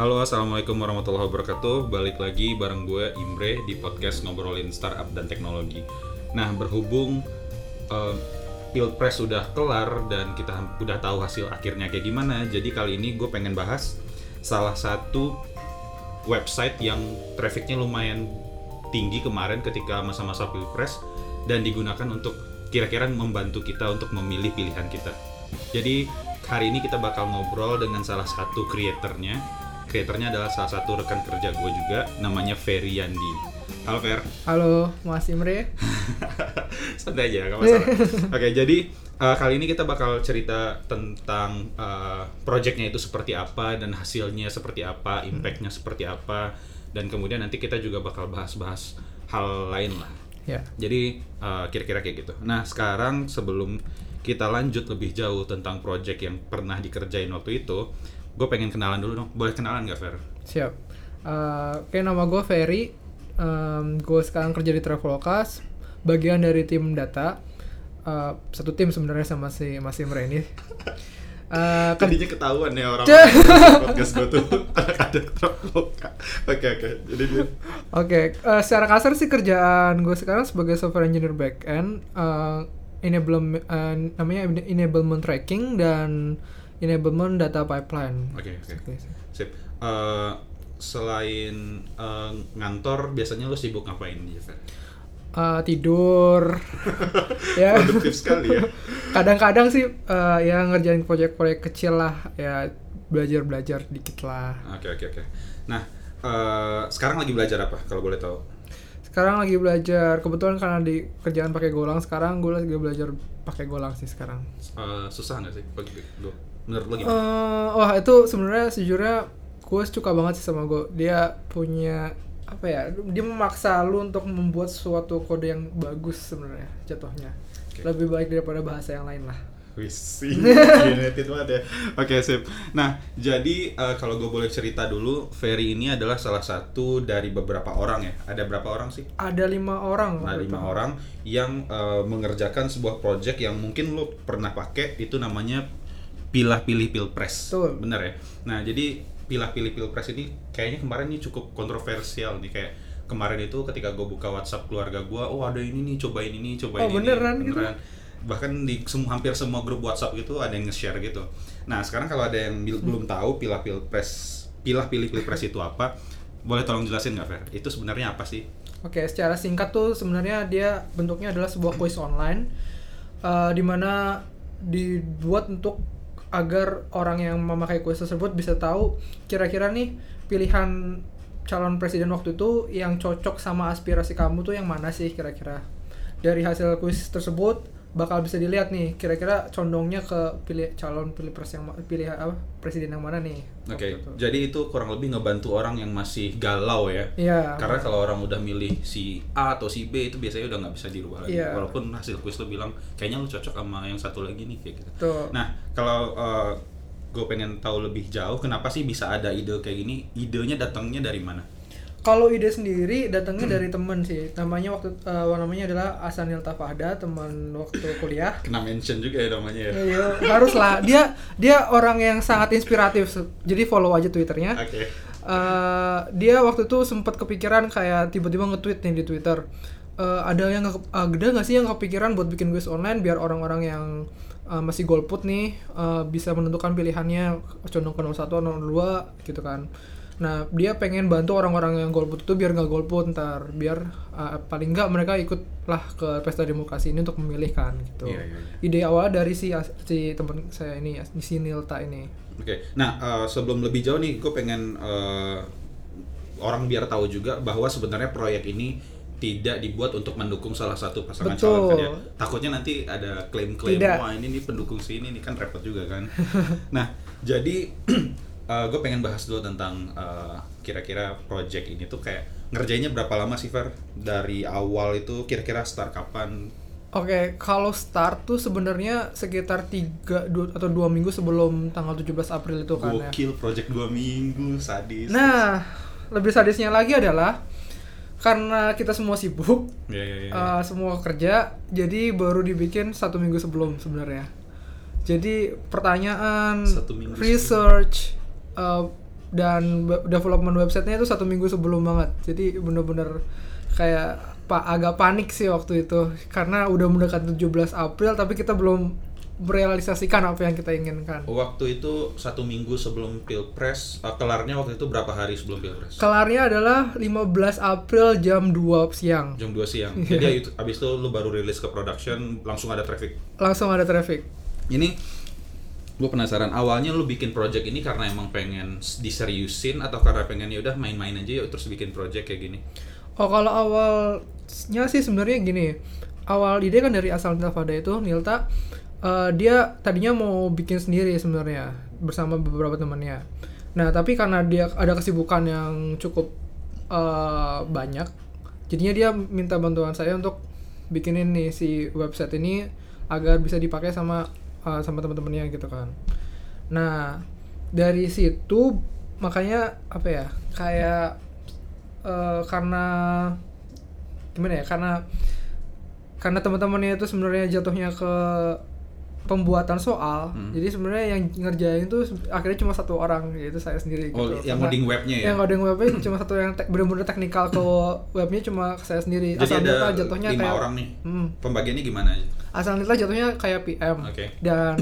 Halo, assalamualaikum warahmatullahi wabarakatuh. Balik lagi bareng gue Imre di podcast ngobrolin startup dan teknologi. Nah, berhubung eh, pilpres sudah kelar dan kita udah tahu hasil akhirnya kayak gimana, jadi kali ini gue pengen bahas salah satu website yang trafficnya lumayan tinggi kemarin ketika masa-masa pilpres dan digunakan untuk kira-kira membantu kita untuk memilih pilihan kita. Jadi hari ini kita bakal ngobrol dengan salah satu kreatornya. Kreatornya adalah salah satu rekan kerja gue juga, namanya Ferry Yandi. Halo Fer. Halo Mas Imre. Santai aja, gak masalah. Oke, jadi uh, kali ini kita bakal cerita tentang uh, projectnya itu seperti apa dan hasilnya seperti apa, impactnya seperti apa, dan kemudian nanti kita juga bakal bahas-bahas hal lain lah. Ya. Jadi uh, kira-kira kayak gitu. Nah sekarang sebelum kita lanjut lebih jauh tentang project yang pernah dikerjain waktu itu, gue pengen kenalan dulu dong. Boleh kenalan nggak Fer? Siap. Uh, Oke nama gue Ferry. Um, gue sekarang kerja di Traveloka. Bagian dari tim data. Uh, satu tim sebenarnya sama si Mas Imre ini. Uh, kan- Tadinya ketahuan ya orang podcast gue tuh ada Traveloka. Oke oke. Jadi dia Oke, eh, secara kasar sih kerjaan gue sekarang sebagai software engineer backend, uh, enablement eh, namanya enablement tracking dan enablement data pipeline. Oke oke. Oke. Sip. Eh, selain eh, ngantor, biasanya lo sibuk ngapain di? Eh, tidur, ya. Produktif sekali ya. Kadang-kadang sih eh, ya ngerjain proyek-proyek kecil lah, ya belajar-belajar dikit lah. Oke oke oke. Nah eh, sekarang lagi belajar apa? Kalau boleh tahu? Sekarang lagi belajar, kebetulan karena di kerjaan pakai Golang sekarang gue lagi belajar pakai Golang sih sekarang. Eh, susah nggak sih? Bagi lo? Menurut lo gimana? Eh, wah itu sebenarnya sejujurnya gue suka banget sih sama gue. Dia punya apa ya? Dia memaksa lu untuk membuat suatu kode yang bagus sebenarnya jatuhnya. Oke. Lebih baik daripada bahasa yang lain lah. Wisi, United banget ya. Oke sip. Nah jadi eh, kalau gue boleh cerita dulu, Ferry ini adalah salah satu dari beberapa orang ya. Ada berapa orang sih? Ada lima orang. Nah, waktu lima orang yang eh, mengerjakan sebuah project yang mungkin lo pernah pakai itu namanya pilah pilih pilpres. Betul. Bener ya. Nah jadi pilah pilih pilpres ini kayaknya kemarin ini cukup kontroversial nih kayak kemarin itu ketika gue buka WhatsApp keluarga gue, oh ada ini nih, cobain ini, cobain Oh, ini. beneran gitu? Bahkan di semua hampir semua grup WhatsApp gitu ada yang nge-share gitu. Nah sekarang kalau ada yang bil- belum tahu pilah pilpres, pilah pilih pilpres itu apa, boleh tolong jelasin nggak Fer? Itu sebenarnya apa sih? Oke, secara singkat tuh sebenarnya dia bentuknya adalah sebuah quiz online eh, di mana dibuat untuk agar orang yang memakai quiz tersebut bisa tahu kira-kira nih pilihan calon presiden waktu itu yang cocok sama aspirasi kamu tuh yang mana sih kira-kira. Dari hasil quiz tersebut bakal bisa dilihat nih kira-kira condongnya ke pilih calon pilih pres yang pilih apa presiden yang mana nih. Oke, itu. jadi itu kurang lebih ngebantu orang yang masih galau ya. Iya. Karena kalau orang udah milih si A atau si B itu biasanya udah nggak bisa dirubah lagi. Iya. Walaupun hasil quiz lo bilang kayaknya lu cocok sama yang satu lagi nih kayak gitu. Tuh. Nah, kalau gue pengen tahu lebih jauh, kenapa sih bisa ada ide kayak gini? Idenya datangnya dari mana? Kalau ide sendiri datangnya dari temen sih. Namanya waktu eh, namanya adalah Asanil Tafahda, teman waktu kuliah. Kena mention juga ya namanya ya. Iya, harus lah. Dia dia orang yang sangat inspiratif. Jadi follow aja Twitternya. Oke. Eh, dia waktu itu sempat kepikiran kayak tiba-tiba nge-tweet nih di Twitter. Eh, ada yang ke- ada nggak sih yang kepikiran buat bikin quiz online biar orang-orang yang eh, masih golput nih eh, bisa menentukan pilihannya condong ke 01 atau 02 gitu kan. Nah, dia pengen bantu orang-orang yang golput itu biar nggak golput ntar, biar eh, paling nggak mereka ikutlah ke pesta demokrasi ini untuk memilih kan gitu. Iya, iya, iya. Ide awal dari si si teman saya ini, si Nilta ini. Oke, nah eh, sebelum lebih jauh nih, gue pengen eh, orang biar tahu juga bahwa sebenarnya proyek ini tidak dibuat untuk mendukung salah satu pasangan Betul. calon kan ya. Takutnya nanti ada klaim-klaim wah ini nih pendukung sini nih kan repot juga kan. nah, jadi gue pengen bahas dulu tentang eh, kira-kira project ini tuh kayak ngerjainnya berapa lama sih Fer? Dari awal itu kira-kira start kapan? Oke, kalau start tuh sebenarnya sekitar 3 du- atau dua minggu sebelum tanggal 17 April itu kan ya. Gokil project dua minggu sadis. Nah, lebih sadisnya lagi adalah karena kita semua sibuk, ya, ya, ya. eh, semua kerja, jadi baru dibikin satu minggu sebelum sebenarnya. Jadi pertanyaan, Satu minggu research, eh, dan development websitenya itu satu minggu sebelum banget jadi bener-bener kayak pak agak panik sih waktu itu karena udah mendekati 17 April tapi kita belum merealisasikan apa yang kita inginkan Waktu itu satu minggu sebelum pilpres, eh, kelarnya waktu itu berapa hari sebelum pilpres? kelarnya adalah 15 April jam 2 siang Jam 2 siang. Jadi abis itu lu baru rilis ke production, langsung ada traffic. langsung ada traffic Ini gue penasaran awalnya lu bikin project ini karena emang pengen diseriusin atau karena pengen ya udah main-main aja yuk terus bikin project kayak gini. Oh kalau awalnya sih sebenarnya gini, awal ide kan dari asal Nilta Fada itu Nilta eh, dia tadinya mau bikin sendiri sebenarnya bersama beberapa temannya. Nah tapi karena dia ada kesibukan yang cukup eh, banyak, jadinya dia minta bantuan saya untuk bikinin nih si website ini agar bisa dipakai sama eh, sama teman-temannya gitu kan. Nah dari situ makanya apa ya kayak eh, karena gimana ya karena karena teman-temannya itu sebenarnya jatuhnya ke pembuatan soal Hmm. jadi sebenarnya yang ngerjain itu akhirnya cuma satu orang yaitu saya sendiri Oh, gitu yang Karena- ngoding webnya ya? yang ngoding webnya cuma satu yang tek- bener-bener teknikal ke webnya cuma saya sendiri Jadi asal ada jatuhnya lima kayak orang nih. Hmm. Pembagiannya gimana aja? Asal Nilta jatuhnya kayak PM Oke. dan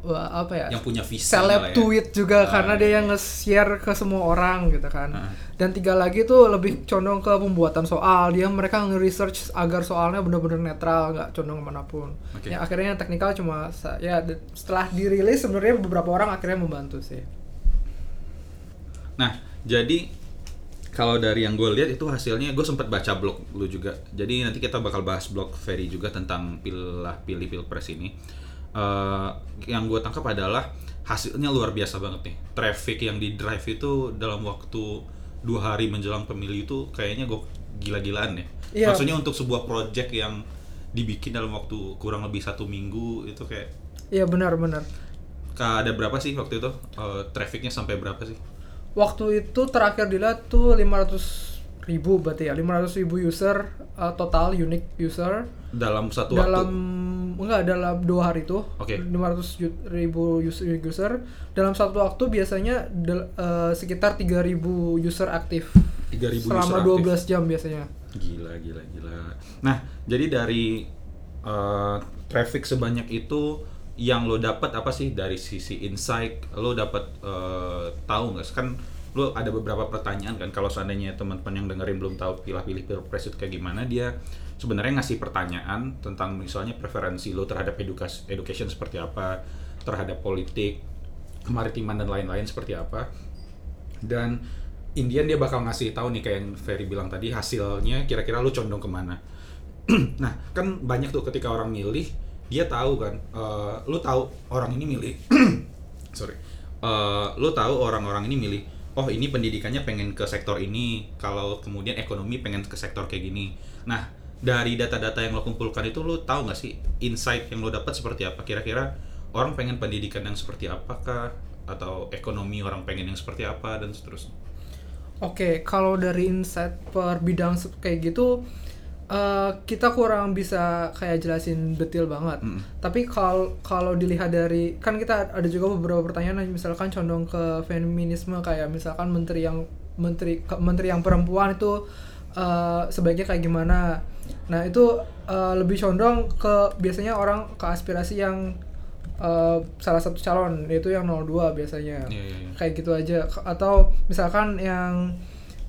wah, apa ya Yang punya visi seleb ya. tweet juga Ah, karena dia yang nge-share ke semua orang gitu kan. Ah. Dan tiga lagi tuh lebih condong ke pembuatan soal. Dia mereka nge-research agar soalnya benar-benar netral, nggak condong ke mana pun. Oke. Ya akhirnya yang teknikal cuma ya setelah dirilis sebenarnya beberapa orang akhirnya membantu sih. Nah, jadi kalau dari yang gue lihat itu hasilnya gue sempat baca blog lu juga. Jadi nanti kita bakal bahas blog Ferry juga tentang pilah pilih pilpres ini. Eh, yang gue tangkap adalah hasilnya luar biasa banget nih. Traffic yang di drive itu dalam waktu dua hari menjelang pemilu itu kayaknya gue gila-gilaan ya. Iya. Maksudnya untuk sebuah project yang dibikin dalam waktu kurang lebih satu minggu itu kayak Iya benar-benar. Kak, ada berapa sih waktu itu? Eh, trafficnya sampai berapa sih? Waktu itu terakhir dilihat tuh 500 ribu berarti ya 500 ribu user uh, total unique user Dalam satu dalam waktu? enggak dalam dua hari itu Oke. 500 ju- ribu user, user dalam satu waktu biasanya del- eh, sekitar 3000 user aktif 3.000 selama user aktif. 12 jam biasanya Gila, gila, gila. Nah, jadi dari uh, traffic sebanyak itu yang lo dapat apa sih dari sisi insight? Lo dapat uh, tahu nggak? Kan lo ada beberapa pertanyaan kan. Kalau seandainya teman-teman yang dengerin belum tahu pilih-pilih pilpres itu kayak gimana, dia sebenarnya ngasih pertanyaan tentang misalnya preferensi lo terhadap edukas education seperti apa, terhadap politik, kemaritiman dan lain-lain seperti apa dan Indian dia bakal ngasih tahu nih kayak yang Ferry bilang tadi hasilnya kira-kira lu condong ke mana nah kan banyak tuh ketika orang milih dia tahu kan eh, lu tahu orang ini milih. Sorry. Eh, lu tahu orang-orang ini milih oh ini pendidikannya pengen ke sektor ini kalau kemudian ekonomi pengen ke sektor kayak gini. Nah dari data-data yang lo kumpulkan itu lu tahu nggak sih insight yang lo dapat seperti apa? Kira-kira orang pengen pendidikan yang seperti apakah? Atau ekonomi orang pengen yang seperti apa? Dan seterusnya. Oke, kalau dari insight per bidang kayak gitu, eh, kita kurang bisa kayak jelasin detail banget. Mm. Tapi kalau kalau dilihat dari kan kita ada juga beberapa pertanyaan, misalkan condong ke feminisme kayak misalkan menteri yang menteri menteri yang perempuan itu eh, sebaiknya kayak gimana. Nah itu eh, lebih condong ke biasanya orang ke aspirasi yang eh, salah satu calon yaitu yang 02 biasanya Iya, iya, iya. kayak gitu aja atau misalkan yang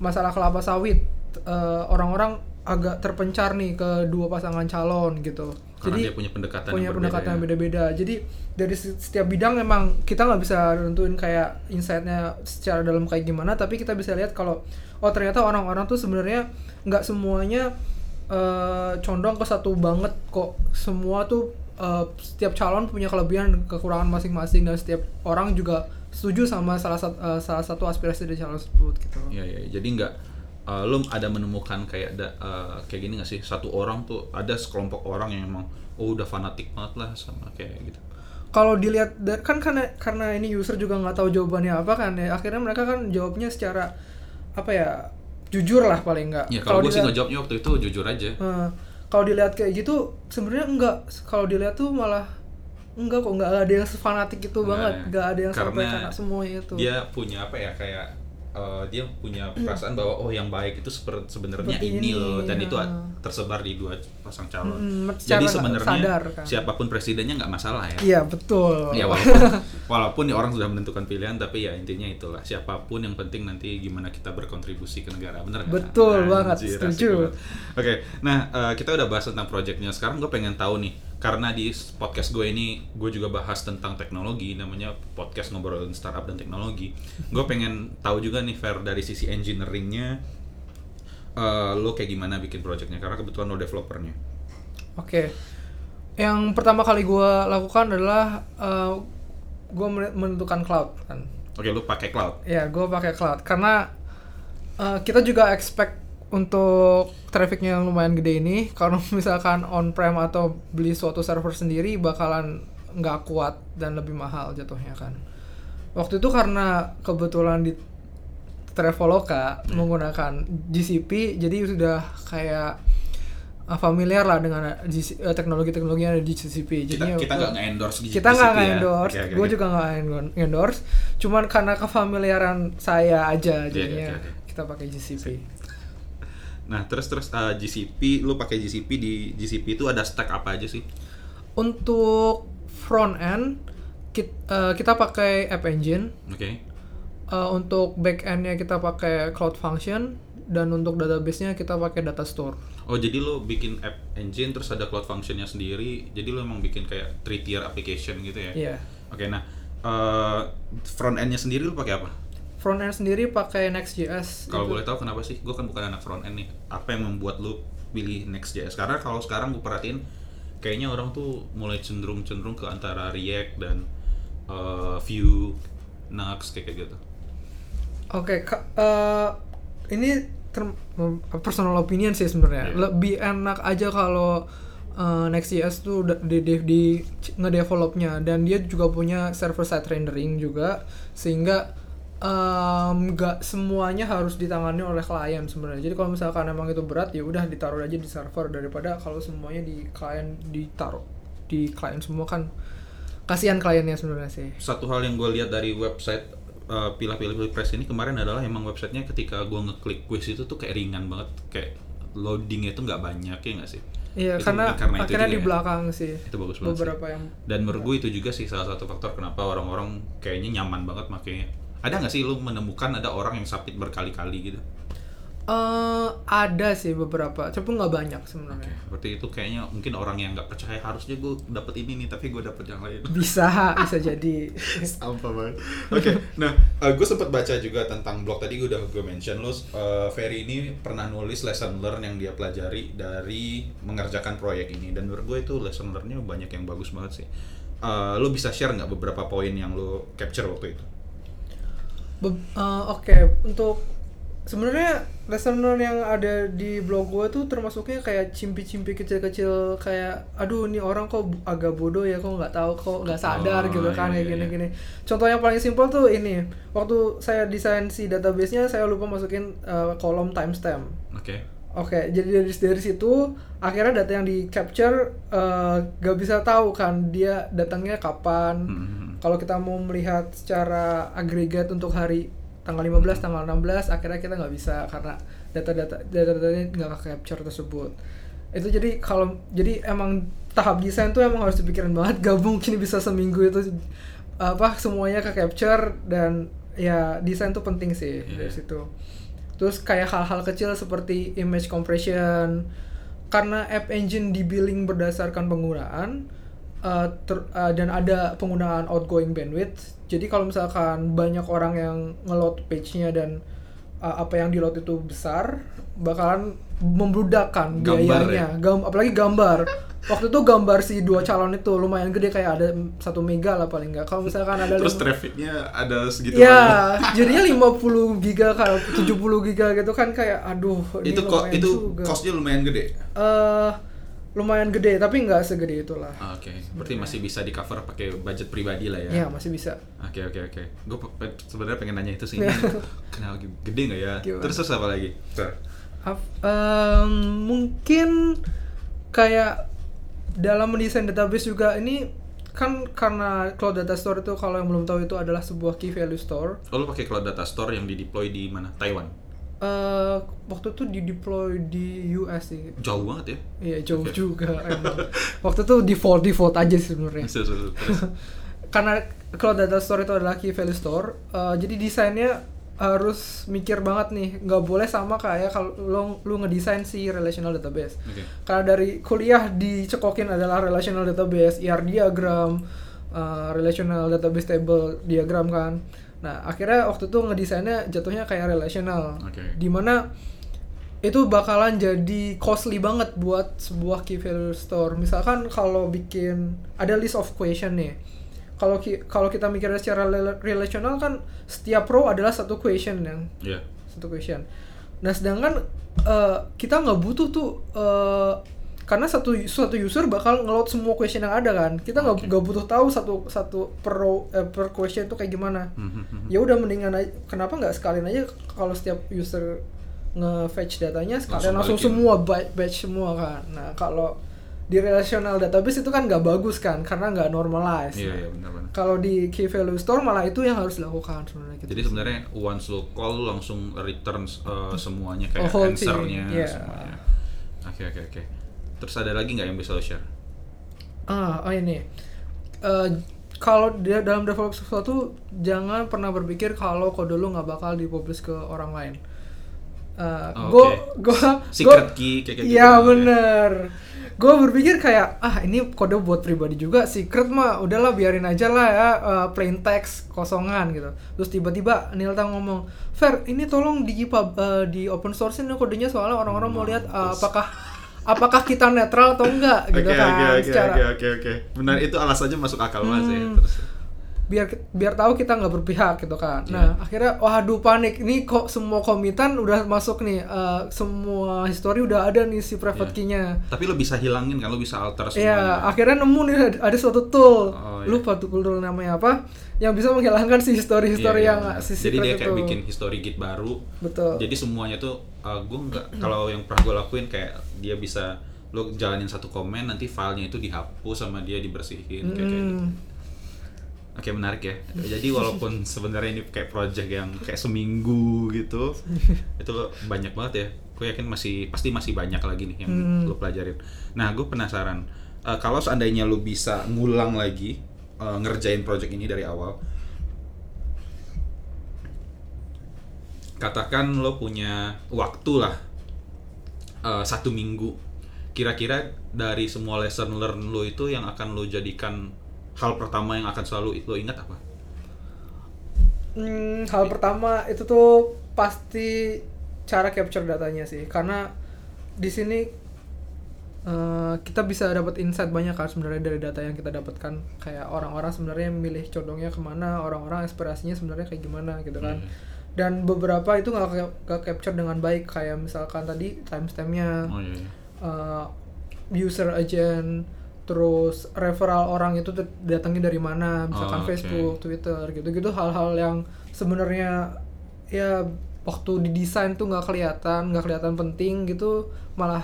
masalah kelapa sawit eh, orang-orang agak terpencar nih ke dua pasangan calon gitu Karena jadi dia punya pendekatan punya yang pendekatan yang berbeda ya. beda-beda jadi dari se- setiap bidang emang kita nggak bisa nentuin kayak insightnya secara dalam kayak gimana tapi kita bisa lihat kalau oh ternyata orang-orang tuh sebenarnya nggak semuanya eh, condong ke satu banget kok semua tuh eh, setiap calon punya kelebihan dan kekurangan masing-masing dan setiap orang juga setuju sama salah satu salah satu aspirasi dari calon tersebut gitu Iya, iya. Jadi nggak uh, lu ada menemukan kayak ada uh, kayak gini nggak sih satu orang tuh ada sekelompok orang yang emang oh udah fanatik banget lah sama kayak gitu. kalau dilihat kan karena karena ini user juga nggak tahu jawabannya apa kan ya akhirnya mereka kan jawabnya secara apa ya jujur lah paling nggak Ya kalau gue sih ngejawabnya waktu itu jujur aja. Eh, kalau dilihat kayak gitu sebenarnya enggak kalau dilihat tuh malah enggak kok nggak ada yang fanatik itu Nggak banget ada. nggak ada yang sampai Karena karena semuanya itu dia punya apa ya kayak eh, dia punya perasaan bahwa oh yang baik itu sebenarnya ini ini, loh dan itu ha. tersebar di dua pasang calon. Mm, Jadi sebenarnya sadar, kan. siapa pun presidennya nggak masalah ya. iya betul Ya walaupun walaupun ya orang sudah menentukan pilihan tapi ya intinya itulah siapa pun yang penting nanti gimana kita berkontribusi ke negara bener nggak? Betul banget, setuju. Oke, nah eh, kita udah bahas tentang projectnya. Sekarang gue pengen tahu nih karena di podcast gue ini gue juga bahas tentang teknologi namanya podcast ngobrolin startup dan teknologi. Gue pengen tahu juga nih Fer dari sisi engineeringnya eh, lo kayak gimana bikin projectnya karena kebetulan lo developernya. Oke. Yang pertama kali gue lakukan adalah gue menentukan cloud kan. Oke, lo pakai cloud. Ya, gue pakai cloud karena uh, kita juga expect untuk trafficnya yang lumayan gede ini. Kalau misalkan on-prem atau beli suatu server sendiri bakalan nggak kuat dan lebih mahal jatuhnya kan. Waktu itu karena kebetulan di Traveloka menggunakan GCP, jadi sudah kayak uh, familiar lah dengan uh, teknologi-teknologi yang ada di GCP. Jadinya kita nggak nge-endorse di kita nggak ya. endorse, oke, gue juga nggak endorse, cuman karena kefamiliaran saya aja Iya, jadinya oke, oke. kita pakai GCP. Nah, terus terus uh, GCP, lu pakai GCP di GCP itu ada stack apa aja sih? Untuk front end kit- uh, kita pakai App Engine, Oke. Uh, untuk back endnya kita pakai Cloud Function dan untuk database-nya kita pakai Data Store. Oh, jadi lu bikin app engine terus ada cloud functionnya sendiri. Jadi lu emang bikin kayak three tier application gitu ya? Iya. Oke, nah uh, front endnya sendiri lu pakai apa? Front end sendiri pakai Next.js. Kalau Itu- boleh tahu kenapa sih? Gue kan bukan anak front end nih. Apa yang membuat lu pilih Next.js? Karena kalau sekarang gue perhatiin, kayaknya orang tuh mulai cenderung-cenderung ke antara React dan uh, Vue, Nux kayak gitu. Oke, ka- eh, ini personal opinion sih sebenarnya. Iya. Lebih enak aja kalau eh, Next.js tuh di, di, di ngedevelopnya dan dia juga punya server side rendering juga sehingga nggak semuanya harus ditangani oleh klien sebenarnya. Jadi kalau misalkan emang itu berat ya udah ditaruh aja di server daripada kalau semuanya di klien ditaruh di klien semua kan kasihan kliennya sebenarnya sih. satu hal yang gue lihat dari website uh, pilah-pilih press ini kemarin adalah emang websitenya ketika gue ngeklik quiz itu tuh kayak ringan banget kayak loadingnya itu nggak banyak ya nggak sih Iya, Itu karena, karena itu akhirnya di ya. belakang sih. Itu bagus banget Beberapa yang dan menurut gue itu juga sih salah satu faktor kenapa orang-orang kayaknya nyaman banget makanya ada nggak sih lu menemukan ada orang yang submit berkali-kali gitu eh ada sih beberapa, tapi nggak banyak sebenarnya. berarti itu kayaknya mungkin orang yang nggak percaya harusnya gue dapet ini nih tapi gue dapet yang lain Bisa, bisa jadi. Sampah banget. Oke, nah gue sempat baca juga tentang blog tadi gue udah gue mention lo, uh, Ferry ini pernah nulis lesson learn yang dia pelajari dari mengerjakan proyek ini dan menurut gue itu lesson learn-nya banyak yang bagus banget sih. Uh, lo bisa share nggak beberapa poin yang lo capture waktu itu? Be- eh, Oke, untuk sebenarnya learn yang ada di blog gue tuh termasuknya kayak cimpi-cimpi kecil-kecil kayak aduh ini orang kok agak bodoh ya kok nggak tahu kok nggak sadar Oh, gitu kan iya, kayak iya, gini-gini. Contoh yang paling simpel tuh ini waktu saya desain si database-nya saya lupa masukin eh, kolom timestamp. Oke. Oke, jadi dari dari situ akhirnya data yang di capture eh, gak bisa tahu kan dia datangnya kapan. Hmm. Kalau kita mau melihat secara agregat untuk hari tanggal 15, tanggal 16, akhirnya kita nggak bisa karena data-data data-datanya nggak ke capture tersebut. Itu jadi kalau jadi emang tahap desain tuh emang harus dipikirin banget. Gak mungkin bisa seminggu itu apa semuanya ke capture dan ya desain tuh penting sih Iya. dari situ. Terus kayak hal-hal kecil seperti image compression karena app engine di billing berdasarkan penggunaan uh, ter- uh, dan ada penggunaan outgoing bandwidth. Jadi kalau misalkan banyak orang yang ngeload page-nya dan uh, apa yang di load itu besar, bakalan membludakkan Gambar biayanya. Gam- apalagi gambar. Waktu itu gambar si dua calon itu lumayan gede kayak ada satu mega lah paling nggak. Kalau misalkan ada Terus trafficnya ada segitu Ya, banyak. jadinya 50 giga kalau 70 giga gitu kan kayak aduh itu kok itu juga. costnya lumayan gede. Eh, lumayan gede tapi nggak segede itulah. Ah, Oke, berarti masih bisa di cover pakai budget pribadi lah Ya ya. masih bisa. Oke oke oke. Gue sebenarnya pengen nanya itu sih. Ini kenal gede nggak ya? Gimana? Terus terus apa lagi? Ter. Em, mungkin kayak dalam mendesain database juga ini kan karena cloud data store itu kalau yang belum tahu itu adalah sebuah key value store. Oh, lo pakai cloud data store yang di deploy di mana? Taiwan. Eh waktu itu di deploy di US sih. Jauh banget ya. Iya jauh Oke. juga emang. Waktu itu default default aja sih sebenarnya. Karena cloud data store itu adalah key value store, eh, jadi desainnya harus mikir banget nih, nggak boleh sama kayak kalau lo lu ngedesain si relational database. Oke. Karena dari kuliah dicekokin adalah relational database, ER diagram, uh, relational database table diagram kan. Nah, akhirnya waktu itu ngedesainnya jatuhnya kayak relational. Oke. Di mana itu bakalan jadi costly banget buat sebuah key value store. Misalkan kalau bikin ada list of question nih. Kalau ki- kalau kita mikirnya secara rela- relational kan setiap row adalah satu question yang Iya. satu question. Nah sedangkan eh, kita nggak butuh tuh eh, karena satu suatu user bakal ngeload semua question yang ada kan. Kita nggak nggak butuh tahu satu satu per row, eh, per question tuh kayak gimana. Hmm, hmm, hmm. Ya udah mendingan aja. Kenapa nggak sekalian aja kalau setiap user nge-fetch datanya sekalian Langsung langsung, semua ba- batch semua kan. Nah kalau di relational database itu kan nggak bagus kan karena nggak normalize. Iya, Nah, iya benar-benar. Kalau di key value store malah itu yang harus dilakukan sebenarnya. gitu Jadi sebenarnya once lo call langsung return uh, semuanya kayak Oh, answernya iya. semuanya. Oke oke oke. Terus ada lagi nggak yang bisa lo share? Ah, oh ini. Eh, kalau dia dalam develop sesuatu jangan pernah berpikir kalau kode lu nggak bakal dipublish ke orang lain. Eh, Oh, gue oke. gue Secret key kayak gitu. Iya ya? bener. Gue berpikir kayak ah ini kode buat pribadi juga secret mah udahlah biarin aja lah ya eh, plain text kosongan gitu. Terus tiba-tiba Nilta ngomong, Fer ini tolong di eh, di open source ini kodenya soalnya orang-orang mau lihat Mampus. apakah apakah kita netral atau enggak Oke gitu oke kan oke secara oke oke oke. Benar itu alasannya masuk akal banget sih. Hmm. Terus biar biar tahu kita nggak berpihak gitu kan. Iya. Nah akhirnya waduh panik ini kok semua komitan udah masuk nih eh, semua history udah ada nih si private Iya. key-nya. tapi lo bisa hilangin kan lo bisa alter semuanya. Iya akhirnya nemu nih ada- ada suatu tool Oh, iya. lupa tuh tool namanya apa yang bisa menghilangkan si history history Iya, iya, yang benar. si Jadi dia kayak itu. bikin history git baru. betul. Jadi semuanya tuh gue nggak kalau yang pernah gue lakuin kayak dia bisa lo jalanin satu komen nanti filenya itu dihapus sama dia dibersihin kayak kayak gitu. Oke menarik ya. Jadi walaupun sebenarnya ini kayak project yang kayak seminggu gitu, itu banyak banget ya. Gue yakin masih pasti masih banyak lagi nih yang Hmm. lo pelajarin. Nah gue penasaran eh, kalau seandainya lo bisa ngulang lagi eh, ngerjain project ini dari awal, katakan lo punya waktu lah eh, satu minggu. Kira-kira dari semua lesson learn lo itu yang akan lo jadikan hal pertama yang akan selalu lo ingat apa? Hmm, hal pertama itu tuh pasti cara capture datanya sih karena di sini eh, kita bisa dapat insight banyak kan sebenarnya dari data yang kita dapatkan kayak orang-orang sebenarnya milih condongnya ke mana orang-orang aspirasinya sebenarnya kayak gimana gitu kan Hmm. dan beberapa itu nggak ke- nggak capture dengan baik kayak misalkan tadi timestampnya Oh iya. iya. uh, user agent terus referral orang itu dat- datangnya dari mana misalkan Oh, oke. Facebook Twitter gitu-gitu hal-hal yang sebenarnya ya waktu didesain tuh nggak kelihatan nggak kelihatan penting gitu malah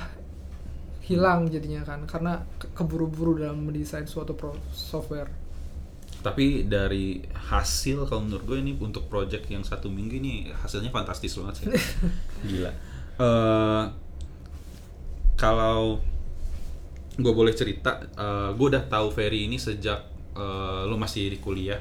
hilang jadinya kan karena ke- keburu-buru dalam mendesain suatu pro software Tapi dari hasil kalau menurut gue ini untuk project yang satu minggu ini hasilnya fantastis banget sih. Gila. Eh kalau gue boleh cerita, eh, gue udah tahu Ferry ini sejak eh, lo masih di kuliah,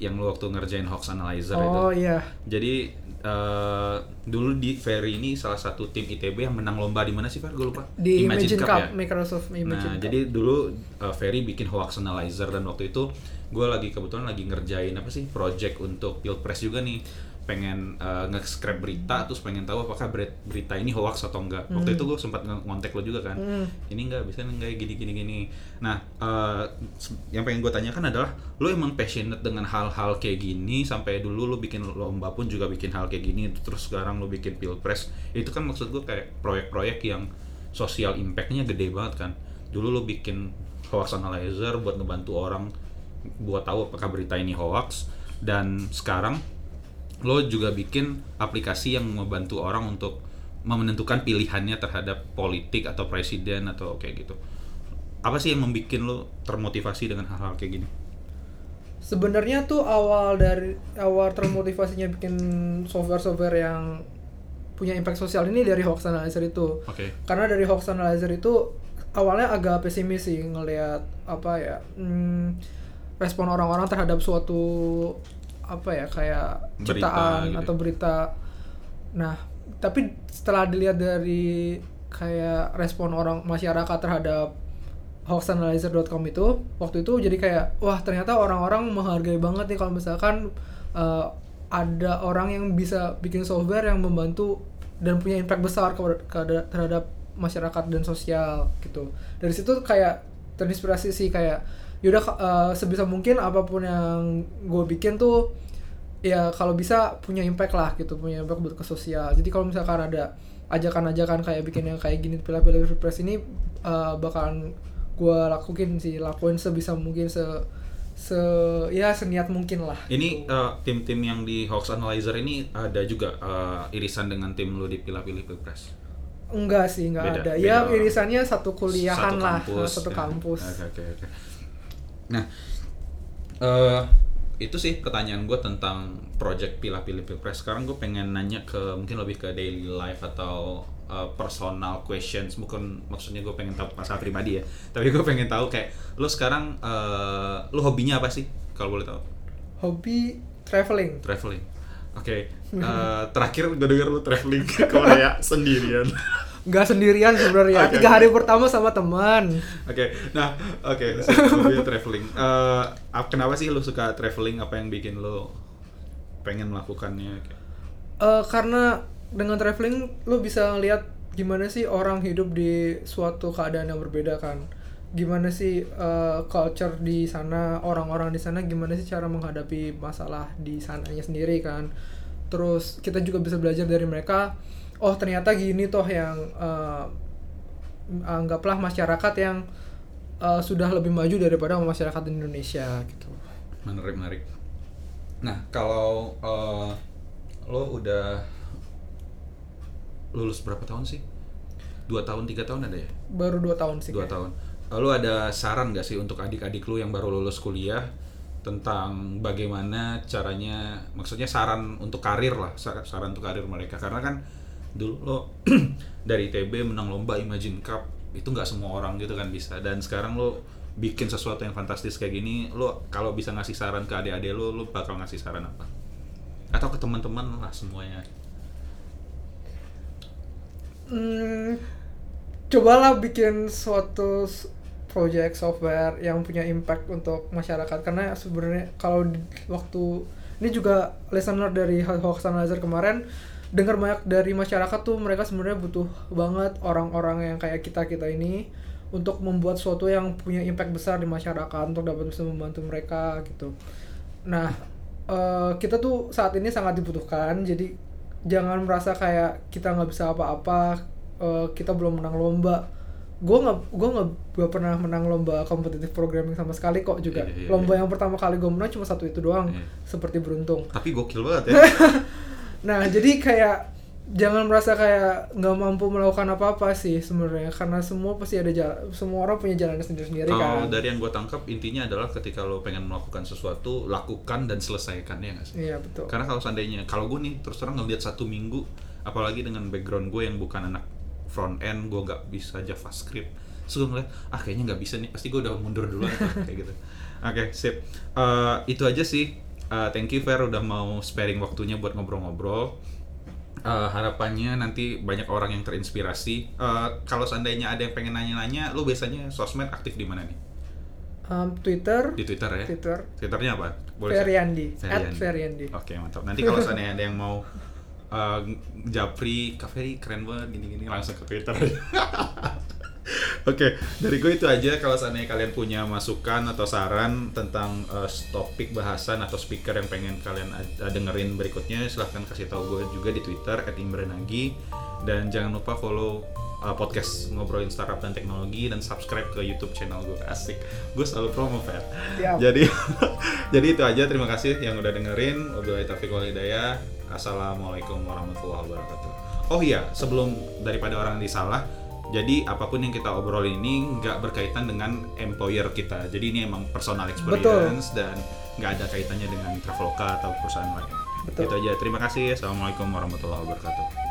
yang lo waktu ngerjain hoax analyzer itu. oh iya Jadi eh, dulu di Ferry ini salah satu tim ITB yang menang lomba di mana sih Fer? Gue lupa. di Imagine, Cup, ya? Microsoft Imagine Nah, Cup jadi dulu uh, Ferry bikin hoax analyzer dan waktu itu gue lagi kebetulan lagi ngerjain apa sih project untuk Pilpres juga nih pengen uh, nge-scrap berita terus pengen tahu apakah ber- berita ini hoax atau enggak. Waktu Hmm. itu gue sempat ngontek lo juga kan. Hmm. Ini enggak bisa enggak gini gini gini. Nah, uh, yang pengen gue tanyakan adalah lo emang passionate dengan hal-hal kayak gini sampai dulu lo bikin lomba pun juga bikin hal kayak gini terus sekarang lo bikin Pilpres. Itu kan maksud gue kayak proyek-proyek yang sosial impact-nya gede banget kan. Dulu lo bikin hoax analyzer buat ngebantu orang buat tahu apakah berita ini hoax dan sekarang lo juga bikin aplikasi yang membantu orang untuk menentukan pilihannya terhadap politik atau presiden atau kayak gitu. apa sih yang membuat lo termotivasi dengan hal-hal kayak gini Sebenarnya tuh awal dari awal termotivasinya bikin software-software yang punya impact sosial ini dari hoax analyzer itu. oke Karena dari hoax analyzer itu awalnya agak pesimis sih ngelihat apa ya hmm, respon orang-orang terhadap suatu apa ya kayak Berita ciptaan gitu. atau berita. Nah, tapi setelah dilihat dari kayak respon orang masyarakat terhadap hoaxanalyzer.com itu waktu itu jadi kayak wah ternyata orang-orang menghargai banget nih kalau misalkan eh, ada orang yang bisa bikin software yang membantu dan punya impact besar ke- ke- terhadap masyarakat dan sosial gitu dari situ kayak terinspirasi sih kayak yaudah eh, sebisa mungkin apa pun yang gue bikin tuh ya kalau bisa punya impact lah gitu punya impact buat ke sosial jadi kalau misalkan ada ajakan-ajakan kayak bikin yang kayak gini pilih-pilih pilpres ini eh, bakalan gue lakuin sih lakuin sebisa mungkin se se ya seniat mungkin lah Ini gitu. eh, tim-tim yang di Hoax Analyzer ini ada juga eh, irisan dengan tim lo di Pilih-Pilih Pilpres. enggak sih enggak Beda- ada beda ya irisannya satu kuliahan Satu lah kampus, satu ya. kampus Oke oke oke. Nah, eh itu sih pertanyaan gue tentang project Pilih-Pilih Pilpres. Sekarang gue pengen nanya ke mungkin lebih ke daily life atau eh, personal questions. Bukan maksudnya gue pengen tahu masalah pribadi ya. Tapi gue pengen tahu kayak lo sekarang eh lo hobinya apa sih? Kalau boleh tahu. hobi traveling Traveling. Oke. eh, terakhir gue denger lo traveling ke Korea sendirian. Nggak sendirian sebenarnya Oke, tiga oke. hari pertama sama teman Oke, nah, oke, sip, hobinya traveling. Ap- kenapa sih lu suka traveling? Apa yang bikin lu pengen melakukannya? Eh, karena dengan traveling lo bisa lihat gimana sih orang hidup di suatu keadaan yang berbeda kan gimana sih eh, culture di sana orang-orang di sana gimana sih cara menghadapi masalah di sananya sendiri kan terus kita juga bisa belajar dari mereka oh ternyata gini toh yang eh, anggaplah masyarakat yang eh, sudah lebih maju daripada masyarakat Indonesia gitu Menarik, menarik. Nah, kalau eh, lo udah lulus berapa tahun sih? Dua tahun, tiga tahun ada ya? baru dua tahun sih Dua kayaknya. tahun. Lalu ada saran gak sih untuk adik-adik lu yang baru lulus kuliah tentang bagaimana caranya, maksudnya saran untuk karir lah, sa- saran untuk karir mereka. Karena kan dulu lo dari TB menang lomba Imagine Cup itu nggak semua orang gitu kan bisa. Dan sekarang lo bikin sesuatu yang fantastis kayak gini, lo kalau bisa ngasih saran ke adik-adik lo, lo bakal ngasih saran apa? Atau ke teman-teman lah semuanya. Hmm, cobalah bikin suatu project software yang punya impact untuk masyarakat karena sebenarnya kalau waktu ini juga listener dari hoax analyzer kemarin dengar banyak dari masyarakat tuh mereka sebenarnya butuh banget orang-orang yang kayak kita kita ini untuk membuat sesuatu yang punya impact besar di masyarakat untuk dapat bisa membantu mereka gitu. Nah, eh, kita tuh saat ini sangat dibutuhkan. Jadi jangan merasa kayak kita nggak bisa apa-apa, eh, kita belum menang lomba. Gue nggak, gue nggak pernah menang lomba kompetitif programming sama sekali kok juga. Iya, iya, lomba iya. yang pertama kali gue menang cuma satu itu doang, Iya. seperti beruntung. Tapi gokil banget ya. Nah, jadi kayak jangan merasa kayak nggak mampu melakukan apa-apa sih sebenarnya karena semua pasti ada jalan, semua orang punya jalannya sendiri-sendiri kan. dari yang gue tangkap intinya adalah ketika lo pengen melakukan sesuatu, lakukan dan selesaikan ya nggak sih? Iya betul. Karena kalau seandainya, kalau gue nih terus terang ngeliat satu minggu, apalagi dengan background gue yang bukan anak front end, gue nggak bisa JavaScript, terus gue ngeliat, ah kayaknya nggak bisa nih, pasti gue udah mundur duluan kayak gitu. Oke, sip. Eh, itu aja sih. Eh, thank you Fer udah mau sparing waktunya buat ngobrol-ngobrol. Eh, harapannya nanti banyak orang yang terinspirasi. Eh, kalau seandainya ada yang pengen nanya-nanya, lu biasanya sosmed aktif di mana nih? Um, Twitter, Di Twitter ya? Twitter, Twitternya apa? Feriandi. at Feriandi. Oke mantap. Nanti kalau seandainya ada yang mau uh, Japri, Kak Ferry keren banget gini-gini langsung ke Twitter. Oke, dari gue itu aja. Kalau seandainya kalian punya masukan atau saran tentang uh, topik bahasan atau speaker yang pengen kalian uh, dengerin berikutnya, silahkan kasih tahu gue juga di Twitter @imbrenagi dan jangan lupa follow uh, podcast ngobrolin startup dan teknologi dan subscribe ke YouTube channel gue. Asik, gue selalu promo Fer. Siap. Jadi jadi itu aja. Terima kasih yang udah dengerin. Wabillahi taufiq wal hidayah. Assalamualaikum warahmatullahi wabarakatuh. Oh iya, sebelum daripada orang disalah, Jadi apa pun yang kita obrolin ini nggak berkaitan dengan employer kita. Jadi ini emang personal experience dan nggak ada kaitannya dengan Traveloka atau perusahaan lain. Betul. Itu aja. Terima kasih. Assalamualaikum warahmatullahi wabarakatuh.